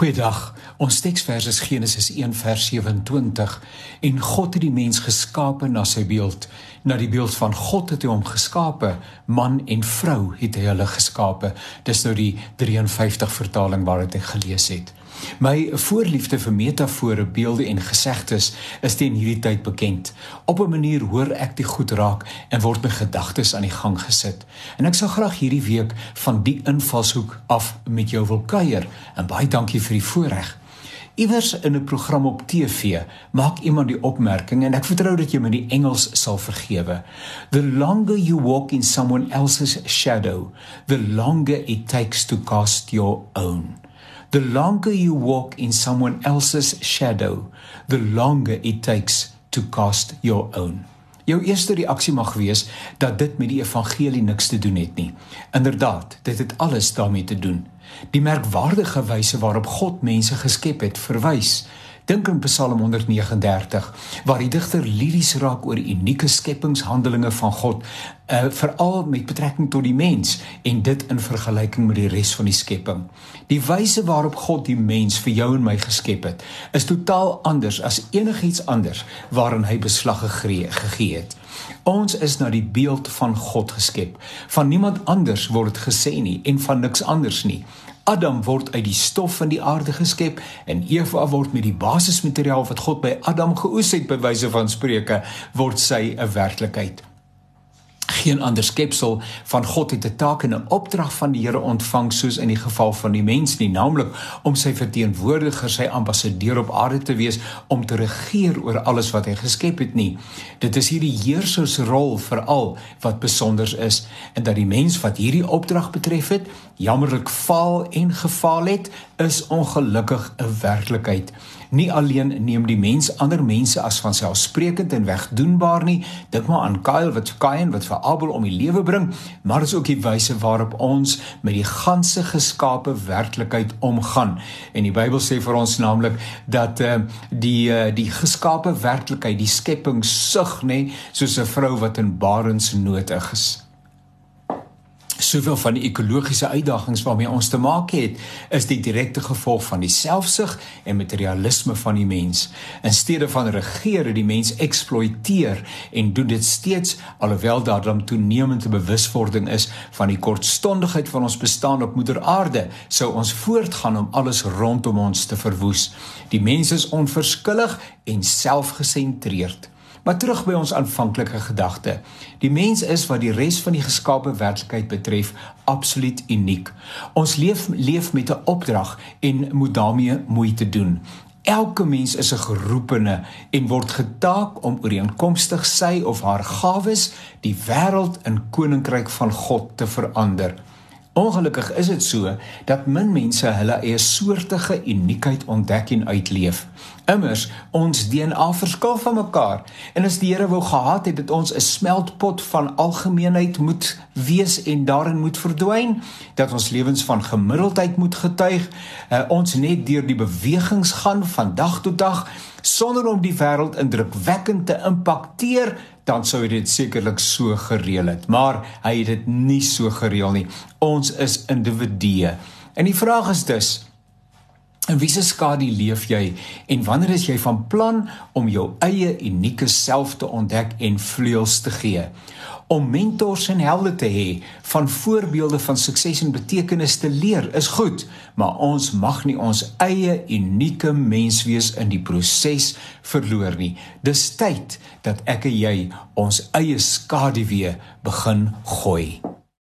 Goeiedag. Ons teksvers is Genesis 1 vers 27 en God het die mens geskape na sy beeld. Na die beeld van God het hy hom geskape. Man en vrou het hy hulle geskape. Dis nou die 53 vertaling waaruit ek gelees het. My voorliefde vir metafore, beelde en gesegdes is teen hierdie tyd bekend. Op 'n manier hoor ek dit goed raak en word my gedagtes aan die gang gesit. En ek sou graag hierdie week van die invalshoek af met jou wil kuier. En baie dankie vir die voorreg. Iewers in 'n program op TV maak iemand die opmerking en ek vertrou dat jy my die Engels sal vergewe. The longer you walk in someone else's shadow, the longer it takes to cast your own. The longer you walk in someone else's shadow, the longer it takes to cast your own. Jou eerste reaksie mag wees dat dit met die evangelie niks te doen het nie. Inderdaad, dit het alles daarmee te doen. Die merkwaardige wyse waarop God mense geskep het, verwys Dink aan Psalm 139 waar die digter liries raak oor unieke skepingshandelinge van God, uh, veral met betrekking tot die mens en dit in vergelyking met die res van die skepping. Die wyse waarop God die mens vir jou en my geskep het, is totaal anders as enigiets anders waarin hy beslag gegee het. Ons is na die beeld van God geskep. Van niemand anders word dit gesê nie en van niks anders nie. Adam word uit die stof van die aarde geskep en Eva word met die basismateriaal wat God by Adam geoes het by wyse van Spreuke word sy 'n werklikheid geen ander skepsel van God het 'n taak en 'n opdrag van die Here ontvang soos in die geval van die mens nie, naamlik om sy verteenwoordiger, sy ambassadeur op aarde te wees om te regeer oor alles wat hy geskep het nie. Dit is hierdie heersersrol veral wat besonder is en dat die mens wat hierdie opdrag betref het, jammerlik faal en gefaal het, is ongelukkig 'n werklikheid. Nie alleen neem die mens ander mense as van selfsprekend en wegdoenbaar nie, dink maar aan Kyle wat Kain wat vir Abel om die lewe bring, maar is ook die wyse waarop ons met die ganse geskape werklikheid omgaan. En die Bybel sê vir ons naamlik dat uh, die uh, die geskape werklikheid, die skepping sug nê, soos 'n vrou wat in barensnood is soveel van die ekologiese uitdagings waarmee ons te maak het, is die direkte gevolg van die selfsug en materialisme van die mens. In steede van regeer, die mens eksploiteer en doen dit steeds alhoewel daar dan toenemende bewuswording is van die kortstondigheid van ons bestaan op moeder aarde, sou ons voortgaan om alles rondom ons te verwoes. Die mens is onverskillig en selfgesentreerd. Maar terug by ons aanvanklike gedagte. Die mens is wat die res van die geskaapte werklikheid betref absoluut uniek. Ons leef leef met 'n opdrag en moet daarmee moeite doen. Elke mens is 'n geroepene en word getaak om ooreenkomstig sy of haar gawes die wêreld in koninkryk van God te verander. Ongelukkig is dit so dat min mense hulle eie soortige uniekheid ontdek en uitleef. Immers ons DNA verskil van mekaar en as die Here wou gehad het dat ons 'n smeltpot van algemeenheid moet wees en daarin moet verdwyn, dat ons lewens van gemiddeldheid moet getuig, uh, ons net deur die bewegings gaan van dag tot dag sonder om die wêreld indrukwekkend te impakteer dan sou dit sekerlik so gereël het. Maar hy het dit nie so gereël nie. Ons is individue. En die vraag is dus in wiese skadu leef jy en wanneer is jy van plan om jou eie unieke self te ontdek en vleuels te gee om mentors en helde te hê van voorbeelde van sukses en betekenis te leer is goed, maar ons mag nie ons eie unieke mens wees in die proses verloor nie. Dis tyd dat ek en jy ons eie skaduwee begin gooi.